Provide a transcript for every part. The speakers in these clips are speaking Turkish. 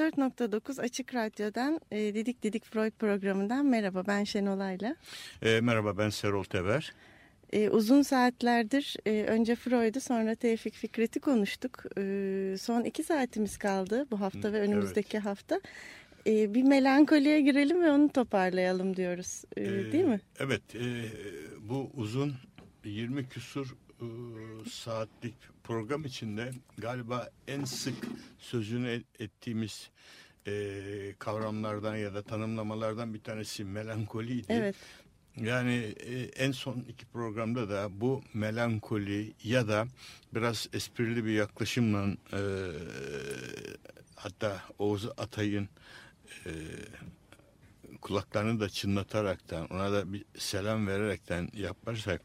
...94.9 Açık Radyo'dan e, Didik Didik Freud programından merhaba ben Şenol Ayla. E, merhaba ben Serol Teber. E, uzun saatlerdir e, önce Freud'u sonra Tevfik Fikret'i konuştuk. E, son iki saatimiz kaldı bu hafta ve önümüzdeki evet. hafta. E, bir melankoliye girelim ve onu toparlayalım diyoruz e, e, değil mi? Evet e, bu uzun 20 küsur saatlik program içinde galiba en sık sözünü ettiğimiz e, kavramlardan ya da tanımlamalardan bir tanesi melankoliydi. Evet. Yani e, en son iki programda da bu melankoli ya da biraz esprili bir yaklaşımla e, hatta Oğuz Atay'ın e, kulaklarını da çınlataraktan ona da bir selam vererekten yaparsak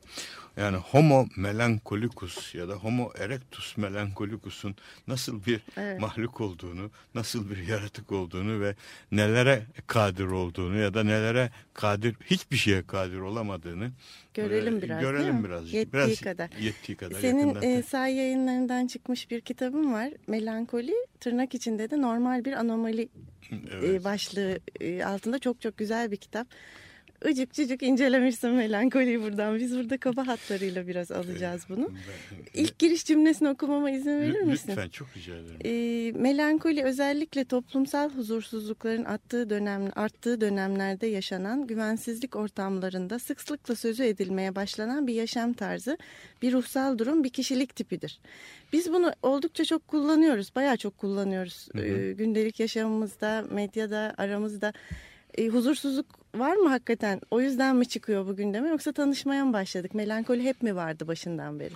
yani homo melankolicus ya da homo erectus melankolicus'un nasıl bir evet. mahluk olduğunu, nasıl bir yaratık olduğunu ve nelere kadir olduğunu ya da nelere kadir hiçbir şeye kadir olamadığını görelim biraz. Görelim biraz. Yettiği biraz, kadar. Yettiği kadar. Senin e, say yayınlarından çıkmış bir kitabın var. Melankoli tırnak içinde de normal bir anomali evet. e, başlığı e, altında çok çok güzel bir kitap ıcık cıcık incelemişsin melankoliyi buradan. Biz burada kaba hatlarıyla biraz alacağız bunu. İlk giriş cümlesini okumama izin verir misin? Lütfen çok rica ederim. E, melankoli özellikle toplumsal huzursuzlukların attığı dönem, arttığı dönemlerde yaşanan güvensizlik ortamlarında sıklıkla sözü edilmeye başlanan bir yaşam tarzı, bir ruhsal durum, bir kişilik tipidir. Biz bunu oldukça çok kullanıyoruz, bayağı çok kullanıyoruz. Hı hı. E, gündelik yaşamımızda, medyada, aramızda e, huzursuzluk var mı hakikaten? O yüzden mi çıkıyor bu gündeme yoksa tanışmaya mı başladık? Melankoli hep mi vardı başından beri?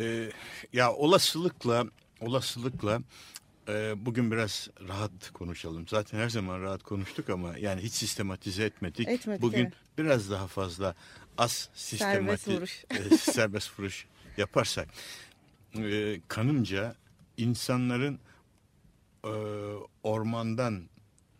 Ee, ya olasılıkla olasılıkla e, bugün biraz rahat konuşalım. Zaten her zaman rahat konuştuk ama yani hiç sistematize etmedik. etmedik bugün evet. biraz daha fazla az sistematik serbest vuruş, e, serbest vuruş yaparsak e, kanımca insanların e, ormandan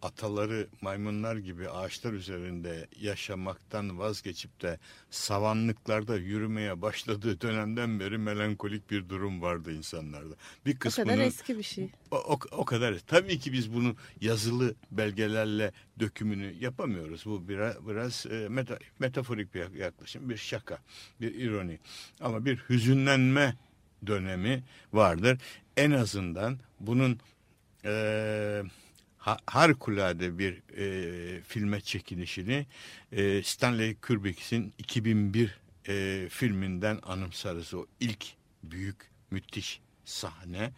ataları maymunlar gibi ağaçlar üzerinde yaşamaktan vazgeçip de savanlıklarda yürümeye başladığı dönemden beri melankolik bir durum vardı insanlarda. Bir kısmını, o kadar eski bir şey. O, o, o kadar. Tabii ki biz bunu yazılı belgelerle dökümünü yapamıyoruz. Bu biraz, biraz e, meta, metaforik bir yaklaşım, bir şaka, bir ironi. Ama bir hüzünlenme dönemi vardır. En azından bunun... E, harikulade bir e, filme çekilişini e, Stanley Kubrick'in 2001 e, filminden anımsarız. O ilk büyük müthiş sahne.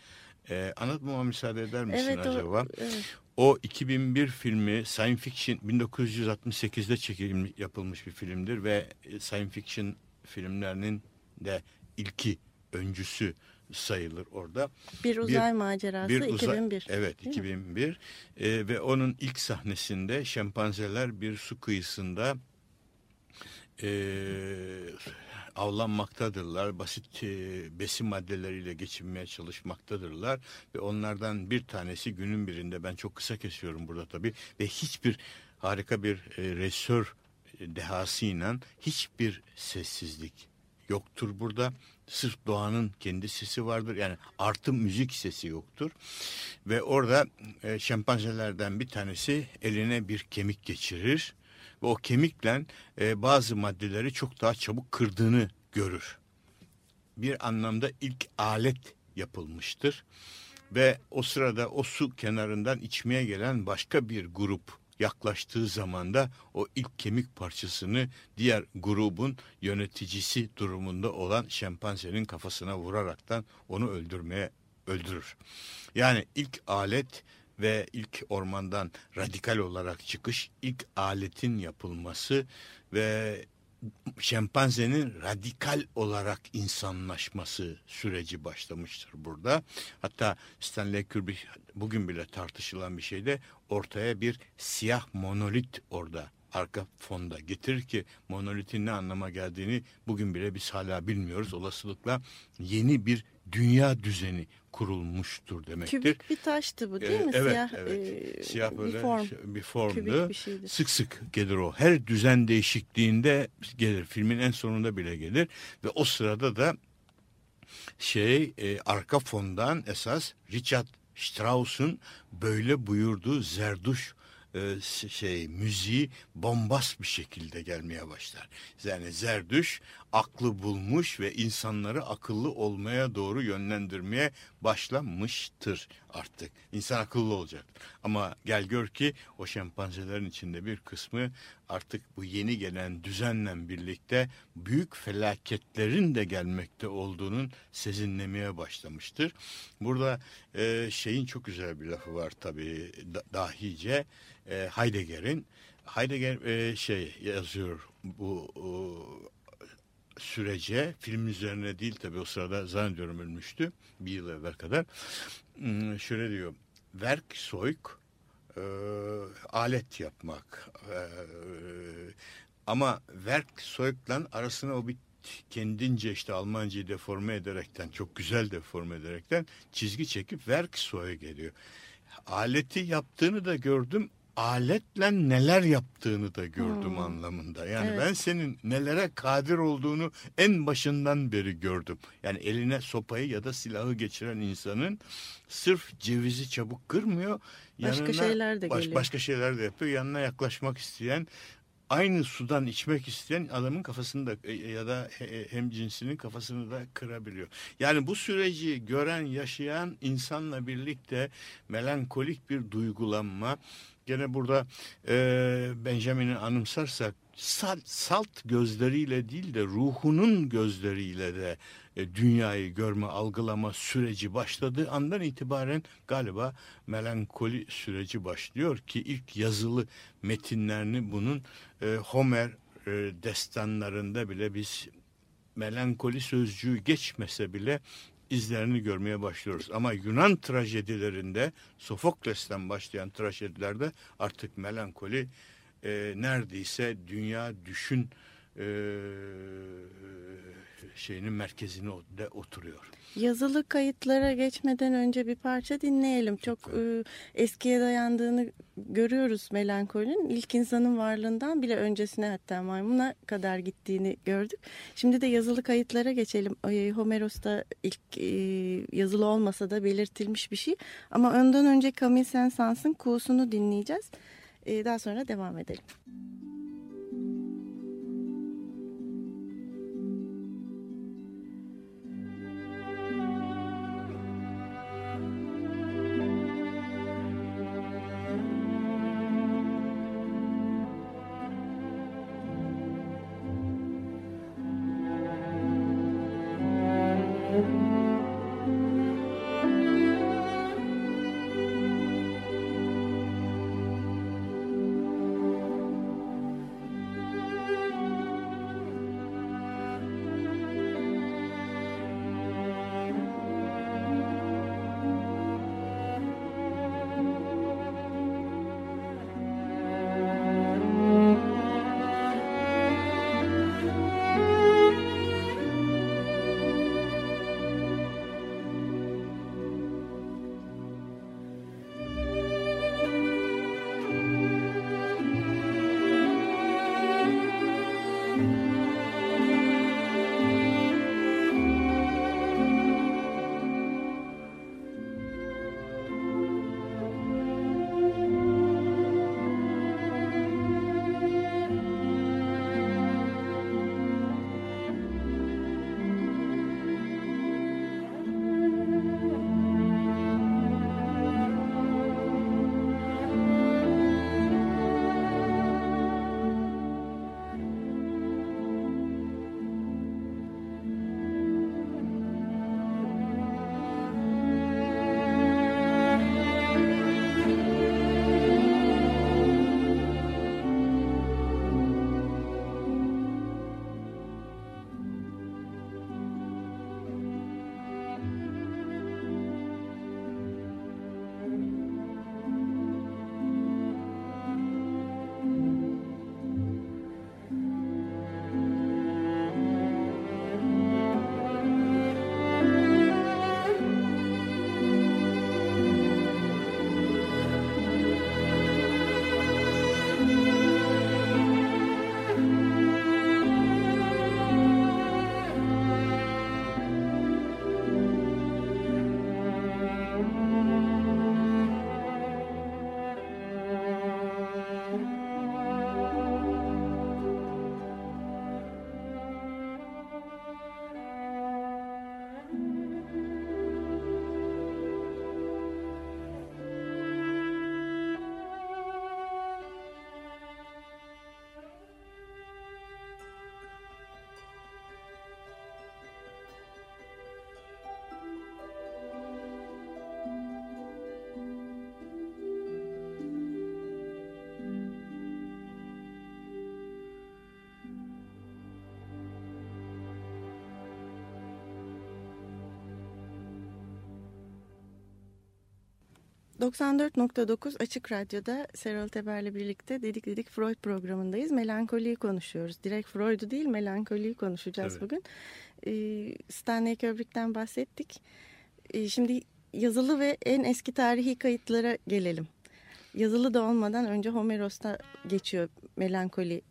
E, anlatmama müsaade eder misin evet, acaba? O, evet. o 2001 filmi science fiction 1968'de çekilmiş yapılmış bir filmdir ve e, science fiction filmlerinin de ilki öncüsü sayılır orada. Bir uzay bir, macerası bir uzay, 2001. Evet 2001 ee, ve onun ilk sahnesinde şempanzeler bir su kıyısında e, avlanmaktadırlar. Basit e, besin maddeleriyle geçinmeye çalışmaktadırlar ve onlardan bir tanesi günün birinde ben çok kısa kesiyorum burada tabii ve hiçbir harika bir e, resör dehasıyla hiçbir sessizlik yoktur burada. Sırf doğanın kendi sesi vardır. Yani artı müzik sesi yoktur. Ve orada e, şempanzelerden bir tanesi eline bir kemik geçirir. Ve o kemikle e, bazı maddeleri çok daha çabuk kırdığını görür. Bir anlamda ilk alet yapılmıştır. Ve o sırada o su kenarından içmeye gelen başka bir grup yaklaştığı zaman da o ilk kemik parçasını diğer grubun yöneticisi durumunda olan şempanzenin kafasına vuraraktan onu öldürmeye öldürür. Yani ilk alet ve ilk ormandan radikal olarak çıkış, ilk aletin yapılması ve şempanzenin radikal olarak insanlaşması süreci başlamıştır burada. Hatta Stanley Kubrick bugün bile tartışılan bir şeyde ortaya bir siyah monolit orada arka fonda getirir ki monolitin ne anlama geldiğini bugün bile biz hala bilmiyoruz. Olasılıkla yeni bir dünya düzeni kurulmuştur demektir. Kübik bir taştı bu değil Ee, mi? evet, Siyah, evet. e, Siyah böyle bir form. şey- bir formdu. Kübik bir şeydi. Sık sık gelir o. Her düzen değişikliğinde gelir. Filmin en sonunda bile gelir ve o sırada da şey e, arka fondan esas Richard Strauss'un böyle buyurduğu Zerduş e, şey müziği bombast bir şekilde gelmeye başlar. Yani Zerdüş aklı bulmuş ve insanları akıllı olmaya doğru yönlendirmeye başlamıştır artık. İnsan akıllı olacak. Ama gel gör ki o şempanzelerin içinde bir kısmı artık bu yeni gelen düzenle birlikte büyük felaketlerin de gelmekte olduğunun sezinlemeye başlamıştır. Burada e, şeyin çok güzel bir lafı var tabii da, dahice e, Heidegger'in Heidegger e, şey yazıyor bu sürece film üzerine değil tabii o sırada zannediyorum ölmüştü bir yıl evvel kadar Hmm, şöyle diyor Werkzeug e, alet yapmak e, ama Werkzeug'la arasına o bir kendince işte Almancayı deforme ederekten çok güzel deforme ederekten çizgi çekip Werkzeug geliyor. Aleti yaptığını da gördüm aletle neler yaptığını da gördüm Hmm. anlamında. Yani Evet. ben senin nelere kadir olduğunu en başından beri gördüm. Yani eline sopayı ya da silahı geçiren insanın sırf cevizi çabuk kırmıyor. Başka şeyler de baş- geliyor. Başka şeyler de yapıyor. Yanına yaklaşmak isteyen aynı sudan içmek isteyen adamın kafasını da e, ya da he- hem cinsinin kafasını da kırabiliyor. Yani bu süreci gören, yaşayan insanla birlikte melankolik bir duygulanma. Gene burada e, Benjamin'i anımsarsak salt, salt gözleriyle değil de ruhunun gözleriyle de e, dünyayı görme, algılama süreci başladığı andan itibaren galiba melankoli süreci başlıyor ki ilk yazılı metinlerini bunun e, Homer e, destanlarında bile biz melankoli sözcüğü geçmese bile izlerini görmeye başlıyoruz. Ama Yunan trajedilerinde Sofokles'ten başlayan trajedilerde artık melankoli e, neredeyse dünya düşün e, şeyinin merkezine o- de oturuyor. Yazılı kayıtlara geçmeden önce bir parça dinleyelim. Çok e, eskiye dayandığını görüyoruz melankolinin. İlk insanın varlığından bile öncesine hatta maymuna kadar gittiğini gördük. Şimdi de yazılı kayıtlara geçelim. Homeros'ta ilk e, yazılı olmasa da belirtilmiş bir şey. Ama ondan önce Camille Saint-Saëns'ın Kuğusunu dinleyeceğiz. E, daha sonra devam edelim. 94.9 Açık Radyo'da Serol Teber'le birlikte Dedik Dedik Freud programındayız. Melankoliyi konuşuyoruz. Direkt Freud'u değil melankoliyi konuşacağız Evet. bugün. Ee, Stanley Kubrick'ten bahsettik. Ee, şimdi yazılı ve en eski tarihi kayıtlara gelelim. Yazılı da olmadan önce Homeros'ta geçiyor melankoli.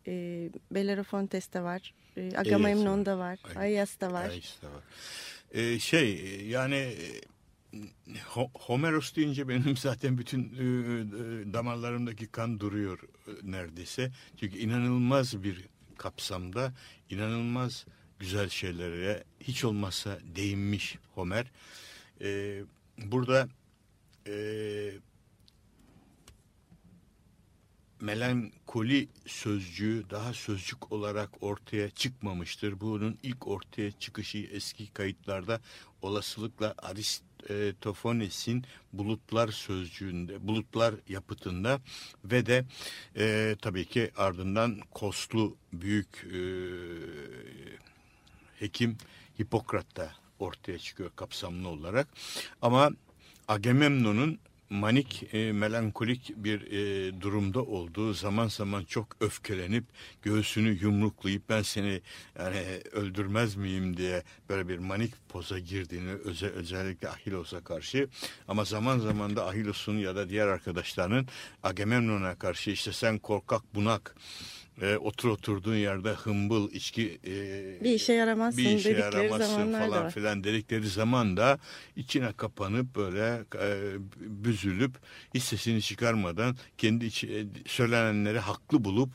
Bellerofontes'te var. Agamemnon'da var. Aias'ta var. Ayas'ta var. Ee, şey yani e, Homeros deyince benim zaten bütün e, e, damarlarımdaki kan duruyor e, neredeyse. Çünkü inanılmaz bir kapsamda inanılmaz güzel şeylere hiç olmazsa değinmiş Homer. Ee, burada e, melankoli sözcüğü daha sözcük olarak ortaya çıkmamıştır. Bunun ilk ortaya çıkışı eski kayıtlarda olasılıkla Aristofanes'in bulutlar sözcüğünde, bulutlar yapıtında ve de e, tabii ki ardından Koslu büyük e, hekim Hipokrat'ta ortaya çıkıyor kapsamlı olarak. Ama Agamemnon'un manik, e, melankolik bir e, durumda olduğu zaman zaman çok öfkelenip göğsünü yumruklayıp ben seni yani öldürmez miyim diye böyle bir manik poza girdiğini öze, özellikle Ahilos'a karşı. Ama zaman zaman da Ahilos'un ya da diğer arkadaşlarının Agamemnon'a karşı işte sen korkak bunak e, otur oturduğun yerde hımbıl içki e, Bir işe yaramazsın bir işe yaramazsın falan var. filan dedikleri zaman da içine kapanıp böyle e, büzülüp hiç sesini çıkarmadan kendi içi, e, söylenenleri haklı bulup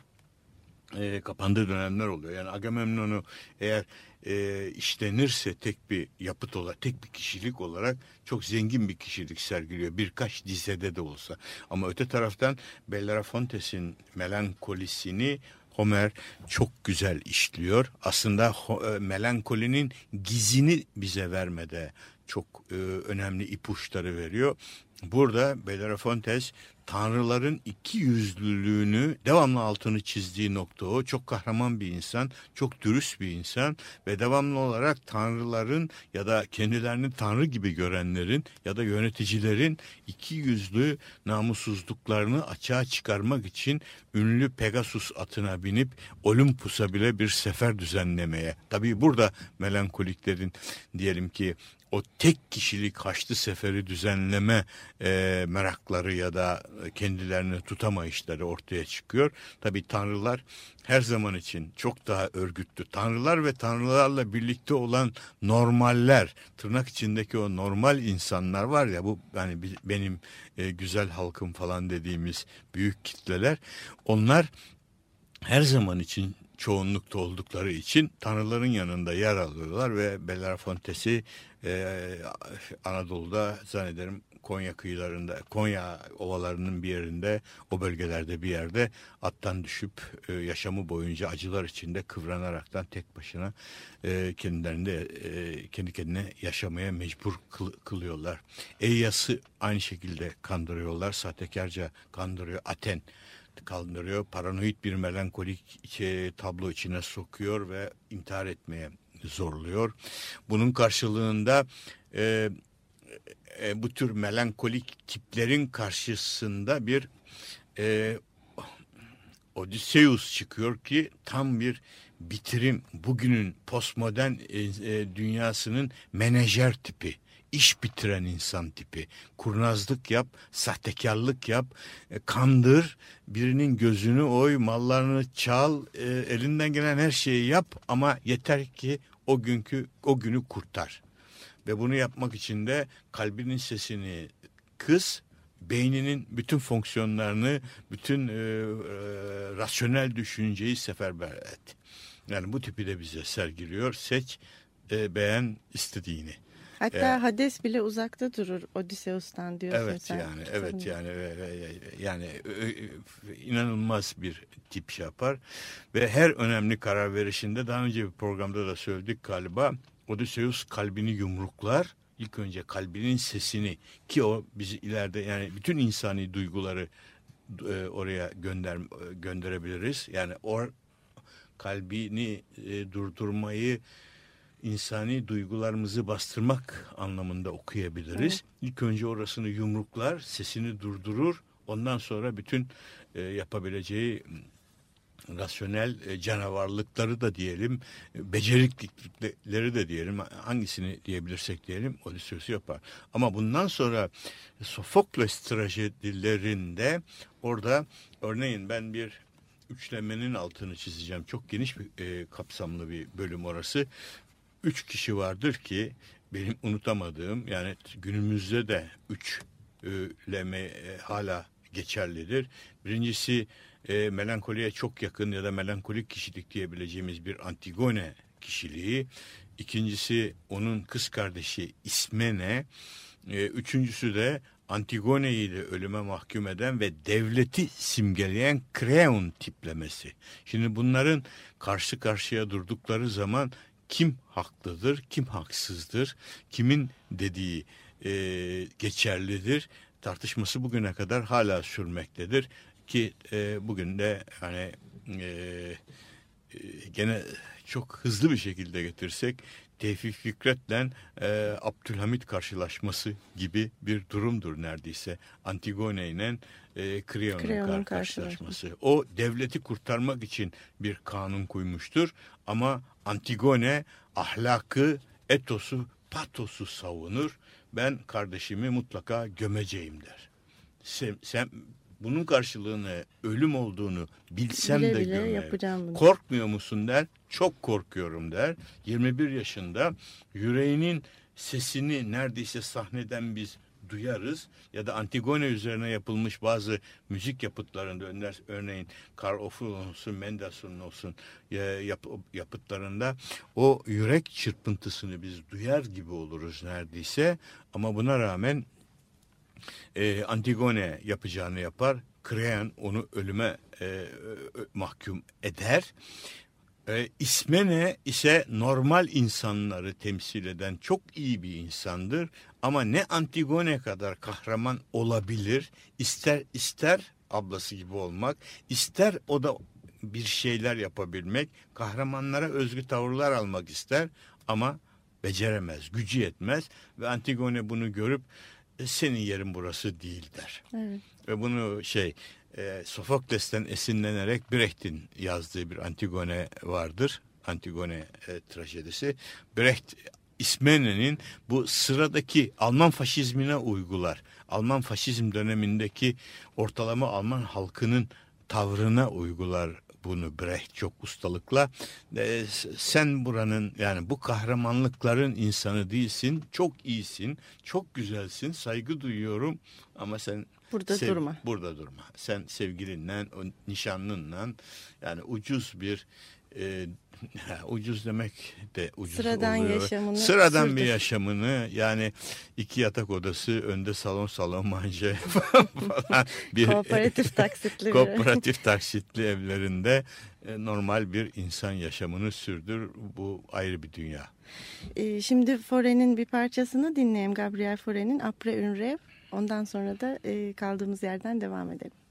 e, kapandığı dönemler oluyor. Yani Agamemnon'u eğer e, işlenirse tek bir yapıt olarak, tek bir kişilik olarak çok zengin bir kişilik sergiliyor. Birkaç dizede de olsa. Ama öte taraftan Bellerofontes'in melankolisini Homer çok güzel işliyor. Aslında e, melankolinin gizini bize vermede çok e, önemli ipuçları veriyor. Burada Bellerofontes tanrıların iki yüzlülüğünü devamlı altını çizdiği nokta o. Çok kahraman bir insan, çok dürüst bir insan ve devamlı olarak tanrıların ya da kendilerini tanrı gibi görenlerin ya da yöneticilerin iki yüzlü namussuzluklarını açığa çıkarmak için ünlü Pegasus atına binip Olympus'a bile bir sefer düzenlemeye. Tabii burada melankoliklerin diyelim ki o tek kişilik Haçlı Seferi düzenleme e, merakları ya da kendilerini tutamayışları ortaya çıkıyor. Tabi tanrılar her zaman için çok daha örgütlü. Tanrılar ve tanrılarla birlikte olan normaller, tırnak içindeki o normal insanlar var ya bu yani bi- benim e, güzel halkım falan dediğimiz büyük kitleler. Onlar her zaman için çoğunlukta oldukları için tanrıların yanında yer alıyorlar ve Bellerofontes'i e, Anadolu'da zannederim Konya kıyılarında, Konya ovalarının bir yerinde, o bölgelerde bir yerde attan düşüp e, yaşamı boyunca acılar içinde kıvranaraktan tek başına e, kendilerini e, kendi kendine yaşamaya mecbur kıl- kılıyorlar. Eyyas'ı aynı şekilde kandırıyorlar, sahtekarca kandırıyor. Aten kaldırıyor. Paranoid bir melankolik tablo içine sokuyor ve intihar etmeye zorluyor. Bunun karşılığında e, e, bu tür melankolik tiplerin karşısında bir e, Odysseus çıkıyor ki tam bir bitirim bugünün postmodern e, e, dünyasının menajer tipi iş bitiren insan tipi. Kurnazlık yap, sahtekarlık yap, e, kandır, birinin gözünü oy, mallarını çal, e, elinden gelen her şeyi yap ama yeter ki o günkü o günü kurtar. Ve bunu yapmak için de kalbinin sesini kız, beyninin bütün fonksiyonlarını, bütün e, e, rasyonel düşünceyi seferber et. Yani bu tipi de bize sergiliyor. Seç, e, beğen istediğini. Hatta Evet. Hades bile uzakta durur Odysseus'tan diyorsun Evet sen. yani evet yani ve- ve- yani ö- ö- inanılmaz bir tip şey yapar ve her önemli karar verişinde daha önce bir programda da söyledik galiba Odysseus kalbini yumruklar ilk önce kalbinin sesini ki o bizi ileride yani bütün insani duyguları e, oraya gönder gönderebiliriz yani o kalbini e, durdurmayı insani duygularımızı bastırmak anlamında okuyabiliriz. Evet. İlk önce orasını yumruklar, sesini durdurur. Ondan sonra bütün e, yapabileceği rasyonel e, canavarlıkları da diyelim, e, beceriklikleri de diyelim, hangisini diyebilirsek diyelim Odysseus'u yapar. Ama bundan sonra Sofokles trajedilerinde orada örneğin ben bir üçlemenin altını çizeceğim. Çok geniş bir e, kapsamlı bir bölüm orası. Üç kişi vardır ki benim unutamadığım yani günümüzde de üçleme e, hala geçerlidir. Birincisi e, melankoliye çok yakın ya da melankolik kişilik diyebileceğimiz bir Antigone kişiliği. İkincisi onun kız kardeşi İsmene. E, üçüncüsü de Antigone'yi de ölüme mahkum eden ve devleti simgeleyen Kreon tiplemesi. Şimdi bunların karşı karşıya durdukları zaman kim haklıdır, kim haksızdır, kimin dediği e, geçerlidir tartışması bugüne kadar hala sürmektedir ki e, bugün de hani e, e, gene çok hızlı bir şekilde getirsek Tevfik Fikret'le e, Abdülhamit karşılaşması gibi bir durumdur neredeyse. Antigone ile e, Creon'un karşılaşması. O devleti kurtarmak için bir kanun koymuştur ama Antigone ahlakı, etosu, patosu savunur. Ben kardeşimi mutlaka gömeceğim der. Sen, sen bunun karşılığını ölüm olduğunu bilsem bile de bile gömerim. Korkmuyor musun der. Çok korkuyorum der. 21 yaşında yüreğinin sesini neredeyse sahneden biz duyarız ya da Antigone üzerine yapılmış bazı müzik yapıtlarında örneğin Karl Orff'un olsun Mendelssohn'un olsun yap, yapıtlarında o yürek çırpıntısını biz duyar gibi oluruz neredeyse ama buna rağmen e, Antigone yapacağını yapar. Krean onu ölüme e, mahkum eder. E, İsmene ise normal insanları temsil eden çok iyi bir insandır. Ama ne Antigone kadar kahraman olabilir. İster ister ablası gibi olmak, ister o da bir şeyler yapabilmek, kahramanlara özgü tavırlar almak ister ama beceremez, gücü yetmez ve Antigone bunu görüp e, senin yerin burası değil der. Evet. Ve bunu şey e, Sofokles'ten esinlenerek Brecht'in yazdığı bir Antigone vardır. Antigone e, trajedisi. Brecht İsmene'nin bu sıradaki Alman faşizmine uygular. Alman faşizm dönemindeki ortalama Alman halkının tavrına uygular bunu Brecht çok ustalıkla. E, sen buranın yani bu kahramanlıkların insanı değilsin. Çok iyisin, çok güzelsin, saygı duyuyorum ama sen burada sev, durma. Burada durma. Sen sevgilinle, nişanlınla yani ucuz bir e, ucuz demek de ucuz Sıradan oluyor. yaşamını Sıradan sürdür. bir yaşamını yani iki yatak odası önde salon salon manje falan bir kooperatif taksitli kooperatif taksitli evlerinde e, normal bir insan yaşamını sürdür. Bu ayrı bir dünya. E, şimdi Fore'nin bir parçasını dinleyelim. Gabriel Fore'nin Après un rêve. Ondan sonra da kaldığımız yerden devam edelim.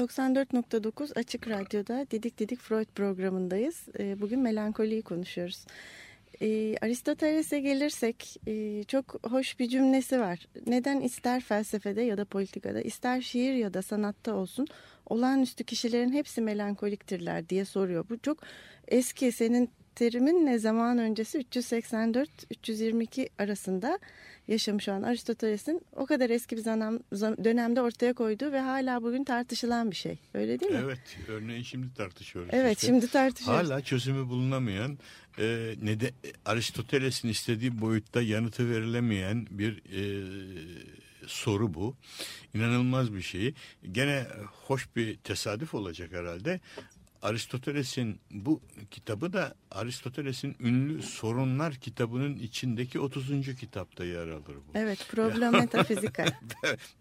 94.9 Açık Radyo'da Didik Didik Freud programındayız. Ee, bugün melankoliyi konuşuyoruz. Ee, Aristoteles'e gelirsek e, çok hoş bir cümlesi var. Neden ister felsefede ya da politikada, ister şiir ya da sanatta olsun olağanüstü kişilerin hepsi melankoliktirler diye soruyor. Bu çok eski senin terimin ne zaman öncesi 384-322 arasında yaşamış olan Aristoteles'in o kadar eski bir zanam, dönemde ortaya koyduğu ve hala bugün tartışılan bir şey. Öyle değil mi? Evet. Örneğin şimdi tartışıyoruz. Evet işte. şimdi tartışıyoruz. Hala çözümü bulunamayan e, ne de Aristoteles'in istediği boyutta yanıtı verilemeyen bir e, soru bu. İnanılmaz bir şey. Gene hoş bir tesadüf olacak herhalde. Aristoteles'in bu kitabı da Aristoteles'in ünlü Sorunlar kitabının içindeki 30. kitapta yer alır bu. Evet, Problem Metafizika.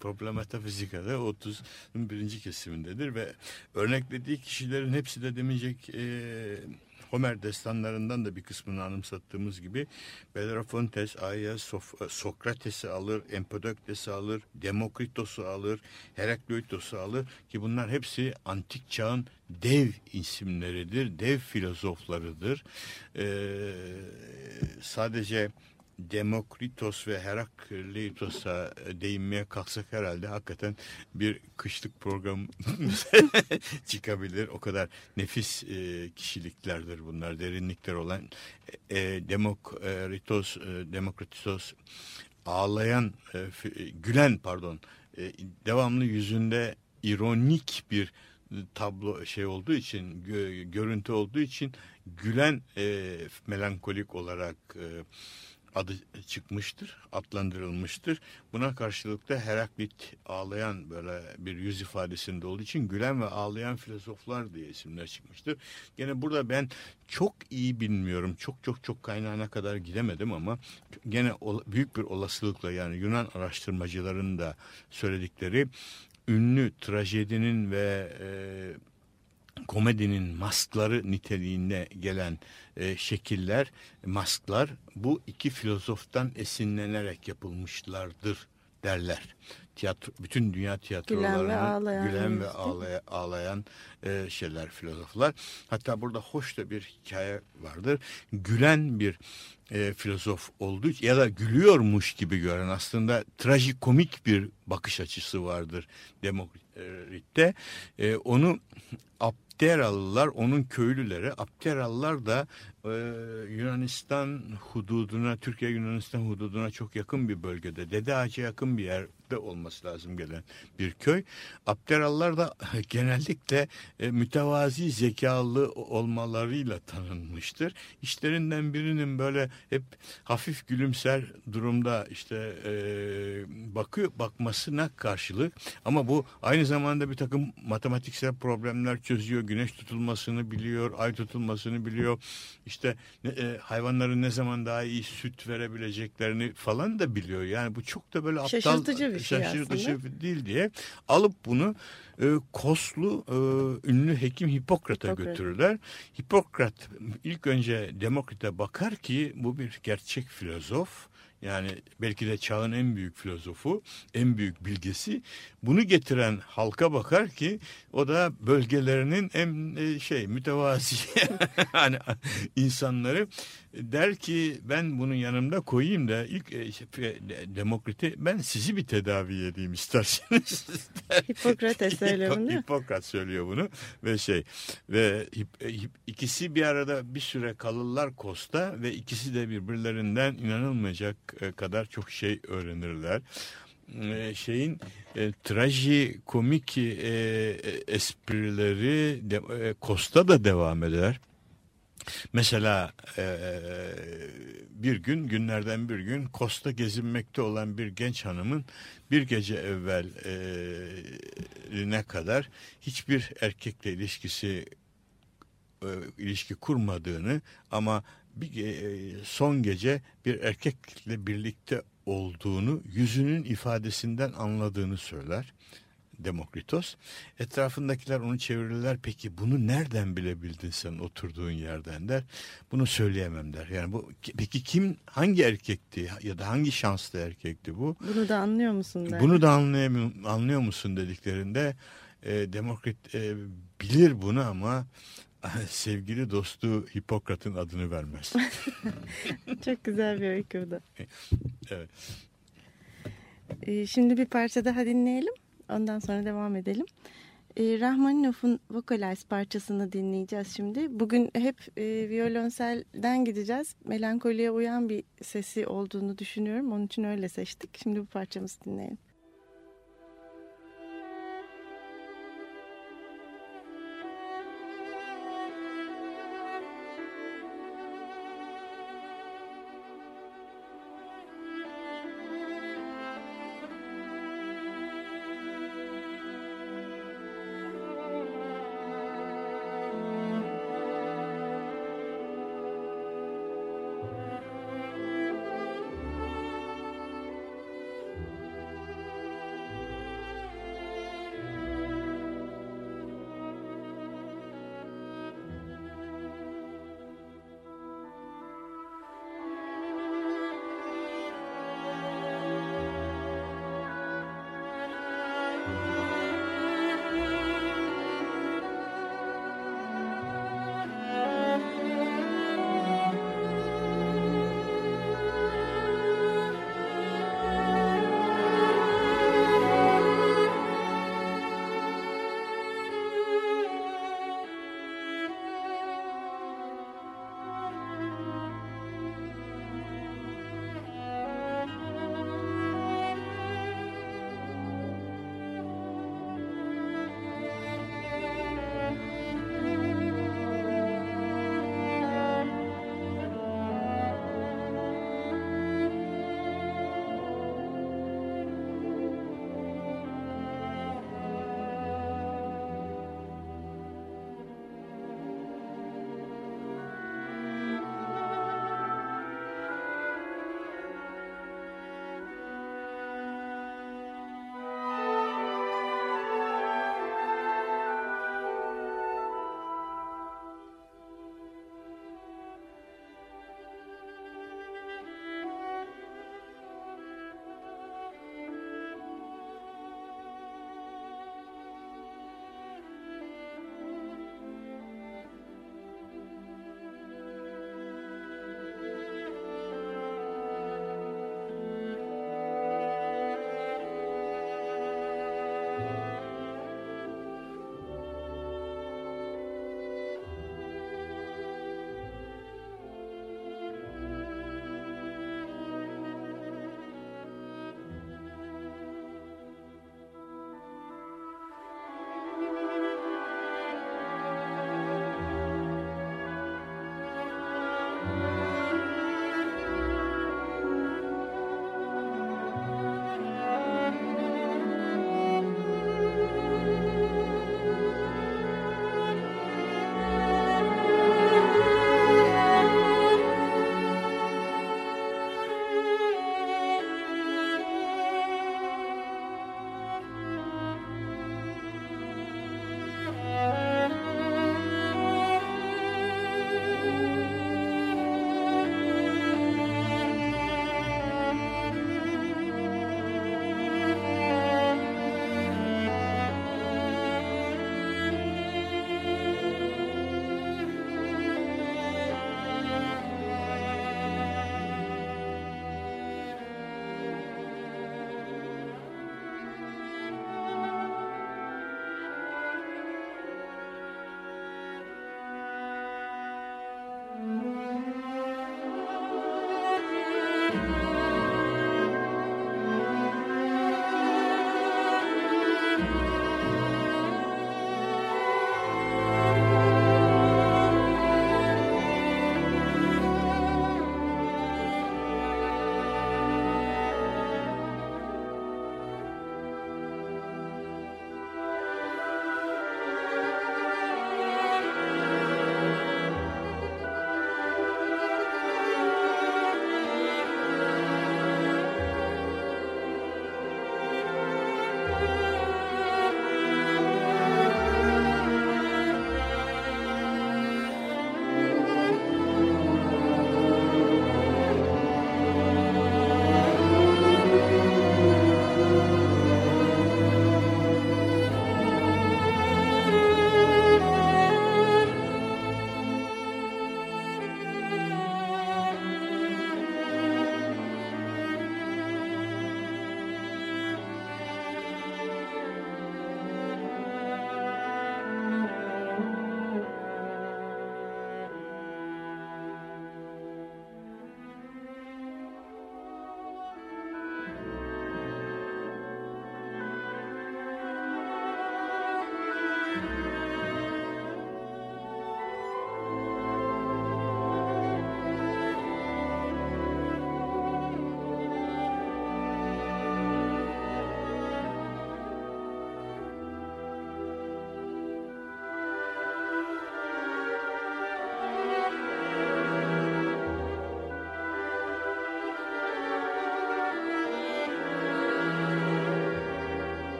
Problem Metafizika'da 30'un birinci kesimindedir ve örneklediği kişilerin hepsi de demeyecek e, Homer destanlarından da bir kısmını anımsattığımız gibi Bellerofontes, Aias, Sof Sokrates'i alır, Empedokles'i alır, Demokritos'u alır, Herakleitos'u alır ki bunlar hepsi antik çağın dev isimleridir, dev filozoflarıdır. Ee, sadece Demokritos ve Herakleitos'a değinmeye kalksak herhalde hakikaten bir kışlık program çıkabilir. O kadar nefis e, kişiliklerdir bunlar, derinlikler olan. E, Demokritos, e, Demokritos ağlayan, e, gülen pardon, e, devamlı yüzünde ironik bir tablo şey olduğu için gö, görüntü olduğu için gülen e, melankolik olarak e, adı çıkmıştır, adlandırılmıştır. Buna karşılık da Heraklit ağlayan böyle bir yüz ifadesinde olduğu için gülen ve ağlayan filozoflar diye isimler çıkmıştır. Gene burada ben çok iyi bilmiyorum, çok çok çok kaynağına kadar gidemedim ama gene büyük bir olasılıkla yani Yunan araştırmacıların da söyledikleri ünlü trajedinin ve e, komedinin maskları niteliğinde gelen e, şekiller, masklar bu iki filozoftan esinlenerek yapılmışlardır derler. Tiyatro, bütün dünya tiyatrolarının gülen ve ağlayan, gülen ve ağlaya, ağlayan e, şeyler filozoflar. Hatta burada hoş da bir hikaye vardır. Gülen bir e, filozof olduğu ya da gülüyormuş gibi gören aslında trajikomik bir bakış açısı vardır Demokrit'te. E, onu Apteralılar onun köylüleri. Apteralılar da e, Yunanistan hududuna, Türkiye Yunanistan hududuna çok yakın bir bölgede. Dede Ağaç'a yakın bir yerde olması lazım gelen bir köy. Apteralılar da genellikle e, mütevazi zekalı olmalarıyla tanınmıştır. İşlerinden birinin böyle hep hafif gülümser durumda işte e, bakıyor bakmasına karşılık ama bu aynı zamanda bir takım matematiksel problemler çözüyor. Güneş tutulmasını biliyor, ay tutulmasını biliyor. İşte e, hayvanların ne zaman daha iyi süt verebileceklerini falan da biliyor. Yani bu çok da böyle aptal şaşırtıcı bir şey şaşırtıcı aslında. değil diye alıp bunu e, Koslu e, ünlü hekim Hipokrat'a Hipokrat. götürürler. Hipokrat ilk önce Demokrit'e bakar ki bu bir gerçek filozof. Yani belki de çağın en büyük filozofu, en büyük bilgesi. Bunu getiren halka bakar ki o da bölgelerinin en e, şey mütevazi hani insanları der ki ben bunu yanımda koyayım da ilk e, şey, Demokrit'i ben sizi bir tedavi edeyim isterseniz. Hipokrates söylüyor bunu? Hipokrat söylüyor bunu ve şey ve hip, hip, ikisi bir arada bir süre kalırlar Kosta ve ikisi de birbirlerinden inanılmayacak e, kadar çok şey öğrenirler e, şeyin e, traji komik e, esprileri de, e, Costa da devam eder. Mesela e, bir gün günlerden bir gün Kosta gezinmekte olan bir genç hanımın bir gece evvel e, ne kadar hiçbir erkekle ilişkisi e, ilişki kurmadığını ama bir e, son gece bir erkekle birlikte olduğunu yüzünün ifadesinden anladığını söyler. Demokritos. Etrafındakiler onu çevirirler. Peki bunu nereden bilebildin sen oturduğun yerden der. Bunu söyleyemem der. Yani bu peki kim hangi erkekti ya da hangi şanslı erkekti bu? Bunu da anlıyor musun der. Bunu da anlayamıyor, anlıyor musun dediklerinde E, Demokrit e, bilir bunu ama sevgili dostu Hipokrat'ın adını vermez. Çok güzel bir öykü bu da. evet. Ee, şimdi bir parça daha dinleyelim. Ondan sonra devam edelim. Ee, Rahmaninov'un Vocalize parçasını dinleyeceğiz şimdi. Bugün hep e, violonselden gideceğiz. Melankoliye uyan bir sesi olduğunu düşünüyorum. Onun için öyle seçtik. Şimdi bu parçamızı dinleyelim.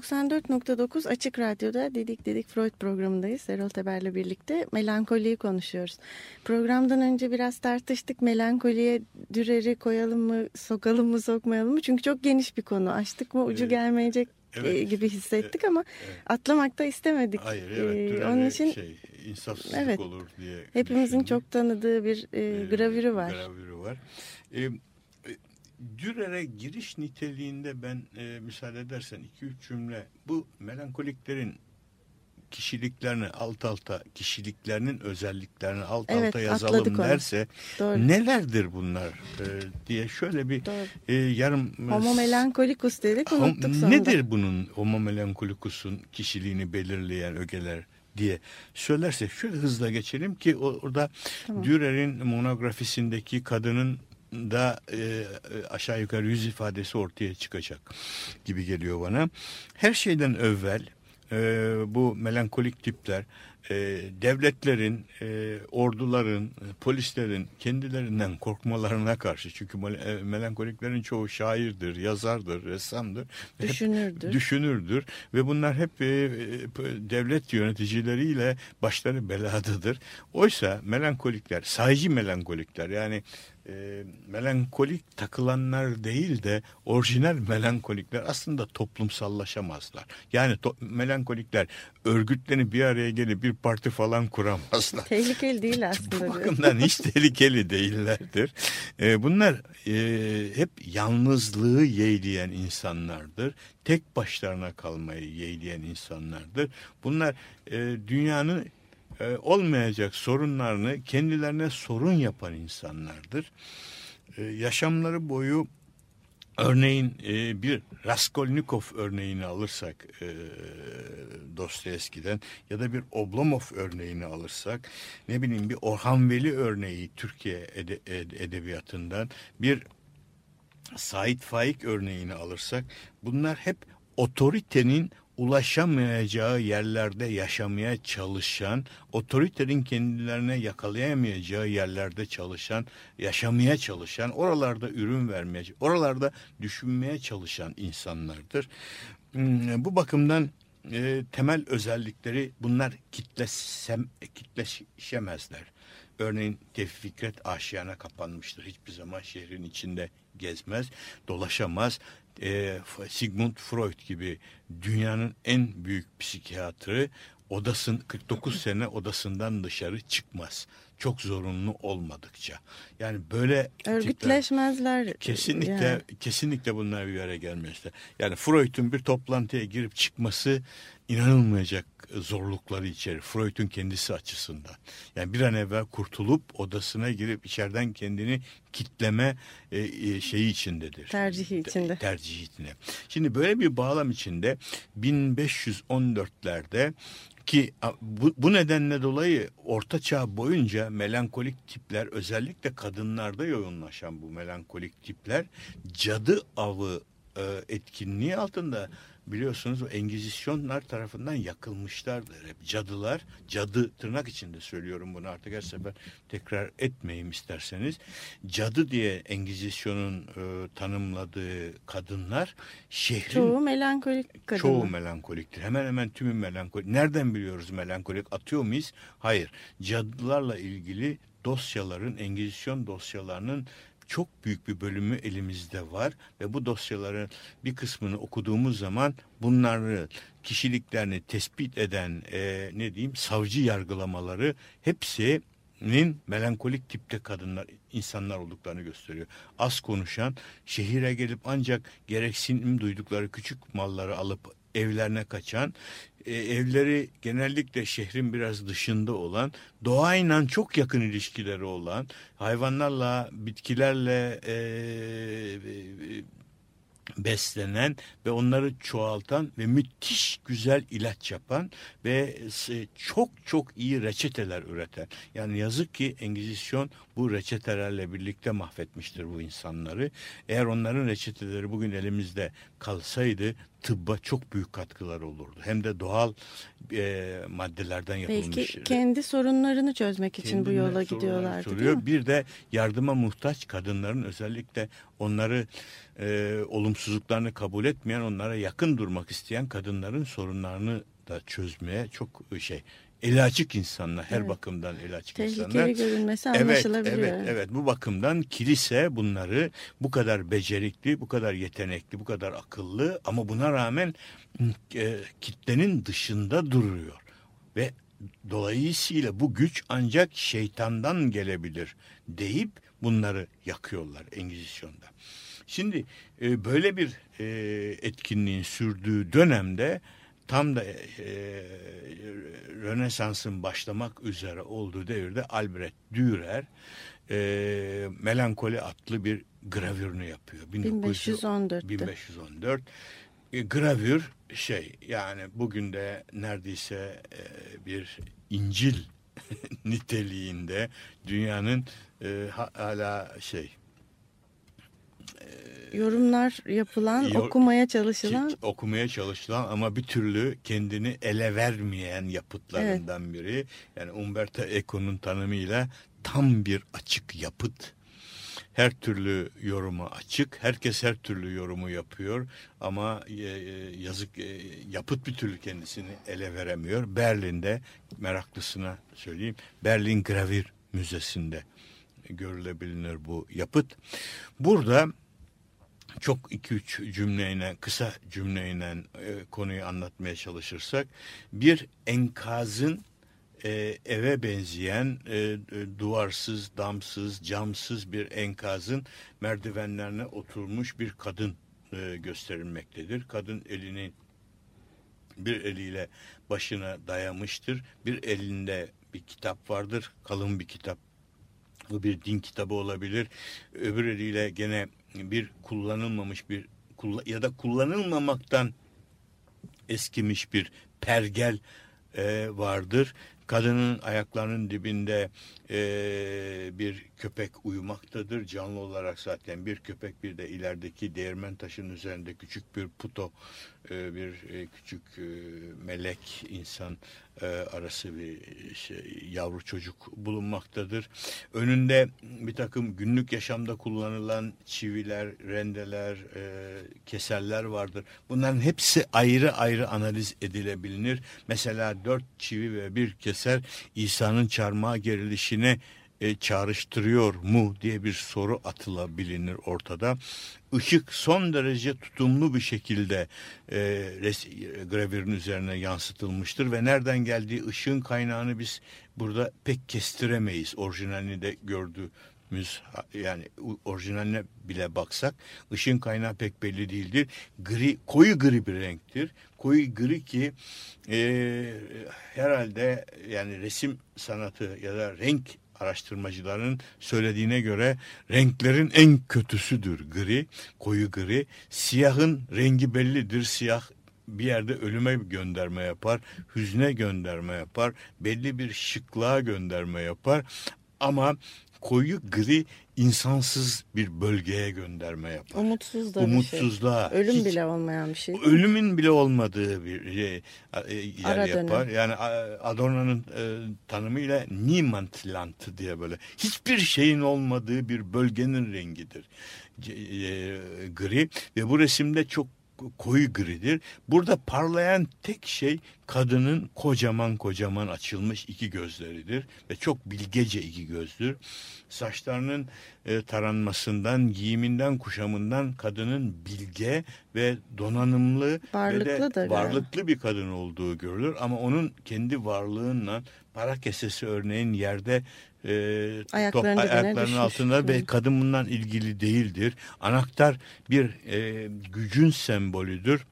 94.9 Açık Radyo'da Dedik Dedik Freud programındayız. Erol Teber'le birlikte melankoliyi konuşuyoruz. Programdan önce biraz tartıştık. Melankoliye Dürer'i koyalım mı, sokalım mı, sokmayalım mı? Çünkü çok geniş bir konu. Açtık mı ucu Evet. gelmeyecek Evet. e, gibi hissettik ama atlamak da istemedik. Hayır evet. Ee, onun için şey, insafsızlık Evet. olur diye hepimizin düşündüm. çok tanıdığı bir e, Ee, gravürü var. Gravürü var. E, Dürer'e giriş niteliğinde ben e, müsaade edersen iki üç cümle bu melankoliklerin kişiliklerini alt alta kişiliklerinin özelliklerini alt Evet, alta yazalım derse Doğru. nelerdir bunlar e, diye şöyle bir Doğru. e, yarım Homo melankolikus dedik Hom- unuttuk sonunda. Nedir bunun homo melankolikus'un kişiliğini belirleyen ögeler diye söylersek şöyle hızla geçelim ki orada Dürer'in monografisindeki kadının da e, e, aşağı yukarı yüz ifadesi ortaya çıkacak gibi geliyor bana. Her şeyden evvel e, bu melankolik tipler e, devletlerin, e, orduların, e, polislerin kendilerinden korkmalarına karşı çünkü e, melankoliklerin çoğu şairdir, yazardır, ressamdır. hep Düşünürdür. düşünürdür ve bunlar hep e, devlet yöneticileriyle başları beladadır. Oysa melankolikler, sayıcı melankolikler yani e, melankolik takılanlar değil de orijinal melankolikler aslında toplumsallaşamazlar. Yani to- melankolikler örgütlenip bir araya gelip bir parti falan kuramazlar. Tehlikeli değil Bu aslında. diyor. bakımdan hiç tehlikeli değillerdir. E, bunlar e, hep yalnızlığı yeğleyen insanlardır. Tek başlarına kalmayı yeğleyen insanlardır. Bunlar e, dünyanın e, olmayacak sorunlarını kendilerine sorun yapan insanlardır. E, yaşamları boyu Örneğin e, bir Raskolnikov örneğini alırsak e, Dostoyevski'den ya da bir Oblomov örneğini alırsak ne bileyim bir Orhan Veli örneği Türkiye ede- ed- edebiyatından bir Sait Faik örneğini alırsak bunlar hep otoritenin ulaşamayacağı yerlerde yaşamaya çalışan, otoritenin kendilerine yakalayamayacağı yerlerde çalışan, yaşamaya çalışan, oralarda ürün vermeye, oralarda düşünmeye çalışan insanlardır. Hmm, Bu bakımdan e, temel özellikleri bunlar kitlesem, kitleşemezler. Örneğin Tevfik Fikret aşiyana kapanmıştır. Hiçbir zaman şehrin içinde gezmez, dolaşamaz. E, Sigmund Freud gibi dünyanın en büyük psikiyatrı odasın 49 sene odasından dışarı çıkmaz. Çok zorunlu olmadıkça. Yani böyle tipler- Örgütleşmezler. Kesinlikle yani. kesinlikle bunlar bir araya gelmezler. Yani Freud'un bir toplantıya girip çıkması inanılmayacak zorlukları içerir. Freud'un kendisi açısından. Yani bir an evvel kurtulup odasına girip içeriden kendini kitleme e, e, şeyi içindedir. Tercihi içinde. Tercihi içinde. Şimdi böyle bir bağlam içinde 1514'lerde ki bu, bu nedenle dolayı Orta Çağ boyunca melankolik tipler özellikle kadınlarda yoğunlaşan bu melankolik tipler cadı avı e, etkinliği altında biliyorsunuz o Engizisyonlar tarafından yakılmışlardır. Hep cadılar, cadı tırnak içinde söylüyorum bunu artık her sefer tekrar etmeyeyim isterseniz. Cadı diye Engizisyon'un e, tanımladığı kadınlar şehrin Çoğu melankolik kadın. Çoğu melankoliktir. Hemen hemen tümü melankolik. Nereden biliyoruz melankolik? Atıyor muyuz? Hayır. Cadılarla ilgili dosyaların, Engizisyon dosyalarının çok büyük bir bölümü elimizde var ve bu dosyaların bir kısmını okuduğumuz zaman bunları kişiliklerini tespit eden e, ne diyeyim savcı yargılamaları hepsinin melankolik tipte kadınlar insanlar olduklarını gösteriyor. Az konuşan şehire gelip ancak gereksinim duydukları küçük malları alıp evlerine kaçan, e, evleri genellikle şehrin biraz dışında olan, doğayla çok yakın ilişkileri olan, hayvanlarla, bitkilerle e, e, beslenen ve onları çoğaltan ve müthiş güzel ilaç yapan ve çok çok iyi reçeteler üreten. Yani yazık ki Engizisyon bu reçetelerle birlikte mahvetmiştir bu insanları. Eğer onların reçeteleri bugün elimizde kalsaydı tıbba çok büyük katkılar olurdu. Hem de doğal e, maddelerden yapılmış. Belki kendi sorunlarını çözmek için bu yola gidiyorlardı değil mi? Bir de yardıma muhtaç kadınların özellikle onları e, olumsuzluklarını kabul etmeyen, onlara yakın durmak isteyen kadınların sorunlarını da çözmeye çok şey eli açık insanlar her evet. bakımdan eli açık Tehlikeli insanlar. Tehlikeli görünmesi anlaşılabiliyor. Evet, evet, evet. Bu bakımdan kilise bunları bu kadar becerikli, bu kadar yetenekli, bu kadar akıllı ama buna rağmen e, kitlenin dışında duruyor. Ve dolayısıyla bu güç ancak şeytandan gelebilir deyip bunları yakıyorlar Engizisyon'da. Şimdi e, böyle bir e, etkinliğin sürdüğü dönemde tam da e, Rönesans'ın başlamak üzere olduğu devirde Albrecht Dürer e, Melankoli adlı bir gravürünü yapıyor. 1514. 1514. E, gravür şey yani bugün de neredeyse e, bir İncil niteliğinde dünyanın e, hala şey yorumlar yapılan, Yor, okumaya çalışılan. Okumaya çalışılan ama bir türlü kendini ele vermeyen yapıtlarından evet. biri. Yani Umberto Eco'nun tanımıyla tam bir açık yapıt. Her türlü yoruma açık. Herkes her türlü yorumu yapıyor. Ama e, e, yazık e, yapıt bir türlü kendisini ele veremiyor. Berlin'de meraklısına söyleyeyim. Berlin Gravür Müzesi'nde görülebilir bu yapıt. Burada çok iki üç cümleyle kısa cümleyle e, konuyu anlatmaya çalışırsak bir enkazın e, eve benzeyen e, e, duvarsız, damsız, camsız bir enkazın merdivenlerine oturmuş bir kadın e, gösterilmektedir. Kadın elini bir eliyle başına dayamıştır. Bir elinde bir kitap vardır. Kalın bir kitap. Bu bir din kitabı olabilir. Öbür eliyle gene bir kullanılmamış bir ya da kullanılmamaktan eskimiş bir pergel e, vardır. Kadının ayaklarının dibinde e, bir köpek uyumaktadır. Canlı olarak zaten bir köpek bir de ilerideki değirmen taşının üzerinde küçük bir puto e, bir e, küçük e, melek insan e, arası bir şey, yavru çocuk bulunmaktadır. Önünde bir takım günlük yaşamda kullanılan çiviler, rendeler, e, keserler vardır. Bunların hepsi ayrı ayrı analiz edilebilir. Mesela dört çivi ve bir keser İsa'nın çarmıha gerilişine e, çağrıştırıyor mu diye bir soru atılabilir ortada. Işık son derece tutumlu bir şekilde e, res, gravürün üzerine yansıtılmıştır ve nereden geldiği ışığın kaynağını biz burada pek kestiremeyiz. Orijinalini de gördüğümüz yani orijinaline bile baksak ışığın kaynağı pek belli değildir. Gri, koyu gri bir renktir. Koyu gri ki e, herhalde yani resim sanatı ya da renk araştırmacıların söylediğine göre renklerin en kötüsüdür gri, koyu gri. Siyahın rengi bellidir. Siyah bir yerde ölüme gönderme yapar, hüzne gönderme yapar, belli bir şıklığa gönderme yapar. Ama koyu gri insansız bir bölgeye gönderme yapar. Umutsuz da Umutsuzluğa. Şey. Ölüm hiç, bile olmayan bir şey. Ölümün bile olmadığı bir şey, e, yer Ara yapar. Dönem. Yani Adorno'nun e, tanımıyla Niemandland diye böyle hiçbir şeyin olmadığı bir bölgenin rengidir. E, gri ve bu resimde çok koyu gridir. Burada parlayan tek şey kadının kocaman kocaman açılmış iki gözleridir ve çok bilgece iki gözdür. Saçlarının e, taranmasından, giyiminden, kuşamından kadının bilge ve donanımlı varlıklı ve de varlıklı bir kadın olduğu görülür ama onun kendi varlığından para kesesi örneğin yerde e, ayaklarının, top, ayaklarının altında ve kadın bundan ilgili değildir. Anahtar bir e, gücün sembolüdür.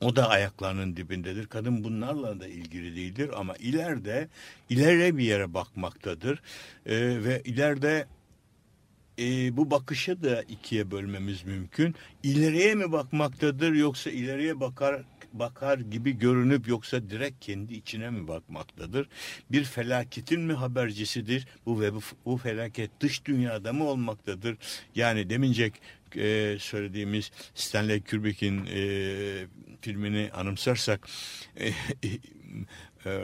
O da ayaklarının dibindedir. Kadın bunlarla da ilgili değildir ama ileride ileride bir yere bakmaktadır. E, ve ileride e, bu bakışı da ikiye bölmemiz mümkün. İleriye mi bakmaktadır yoksa ileriye bakar bakar gibi görünüp yoksa direkt kendi içine mi bakmaktadır? Bir felaketin mi habercisidir? Bu ve bu, felaket dış dünyada mı olmaktadır? Yani demincek e, söylediğimiz Stanley Kubrick'in e, filmini anımsarsak e, e,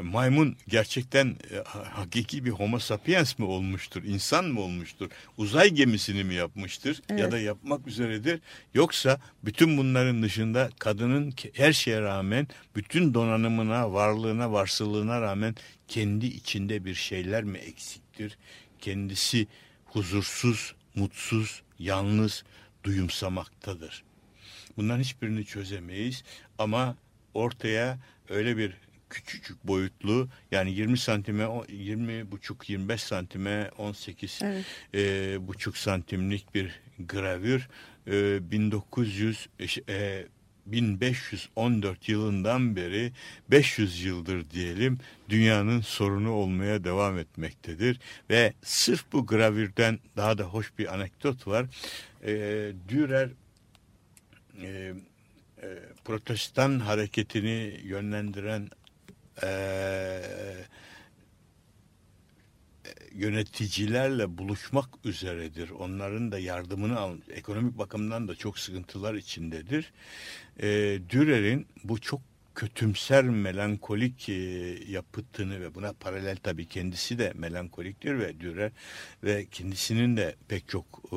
maymun gerçekten e, hakiki bir homo sapiens mi olmuştur, insan mı olmuştur, uzay gemisini mi yapmıştır Evet. ya da yapmak üzeredir. Yoksa bütün bunların dışında kadının her şeye rağmen bütün donanımına, varlığına, varsılığına rağmen kendi içinde bir şeyler mi eksiktir? Kendisi huzursuz, mutsuz, yalnız duyumsamaktadır. Bunların hiçbirini çözemeyiz ama ortaya öyle bir küçücük boyutlu yani 20 santime o- 20 buçuk 25 santime 18 Evet. e, buçuk santimlik bir gravür e, 1900 e, 1514 yılından beri 500 yıldır diyelim dünyanın sorunu olmaya devam etmektedir ve sırf bu gravürden daha da hoş bir anekdot var. E, Dürer e, e, protestan hareketini yönlendiren e, yöneticilerle buluşmak üzeredir. Onların da yardımını al, ekonomik bakımdan da çok sıkıntılar içindedir. E, Dürer'in bu çok kötümser melankolik e, yapıtını ve buna paralel tabii kendisi de melankoliktir ve Dürer ve kendisinin de pek çok e,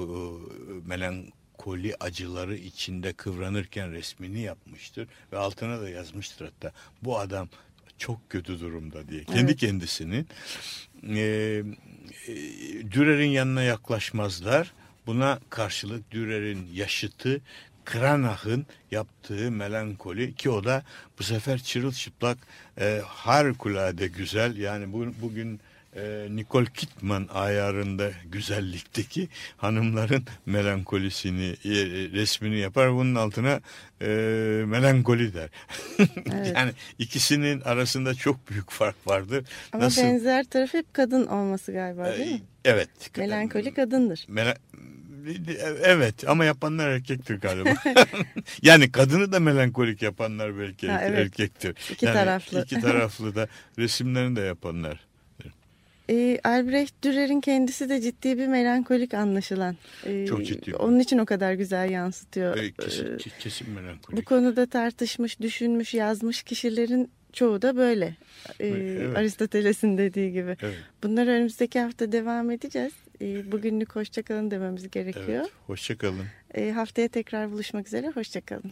melankoli acıları içinde kıvranırken resmini yapmıştır ve altına da yazmıştır hatta bu adam çok kötü durumda diye kendi Evet. kendisinin e, e, Dürer'in yanına yaklaşmazlar. Buna karşılık Dürer'in yaşıtı Kranach'ın yaptığı melankoli ki o da bu sefer çırılçıplak e, harikulade güzel yani bu, bugün e, Nicole Kidman ayarında güzellikteki hanımların melankolisini e, resmini yapar bunun altına e, melankoli der. Evet. yani ikisinin arasında çok büyük fark vardır. Ama Nasıl? benzer taraf hep kadın olması galiba değil mi? Evet. Melankoli kadındır. Mela- Evet ama yapanlar erkektir galiba. yani kadını da melankolik yapanlar belki Ha, evet. erkektir. İki yani taraflı. İki taraflı da resimlerini de yapanlar. Ee, Albrecht Dürer'in kendisi de ciddi bir melankolik anlaşılan. Ee, Çok ciddi Onun için o kadar güzel yansıtıyor. Ee, kesin, ke- kesin melankolik. Bu konuda tartışmış, düşünmüş, yazmış kişilerin çoğu da böyle. Ee, Evet. Aristoteles'in dediği gibi. Evet, Bunlar önümüzdeki hafta devam edeceğiz. Ee, bugünlük hoşçakalın dememiz gerekiyor. evet. Hoşçakalın. Ee, haftaya tekrar buluşmak üzere. Hoşçakalın.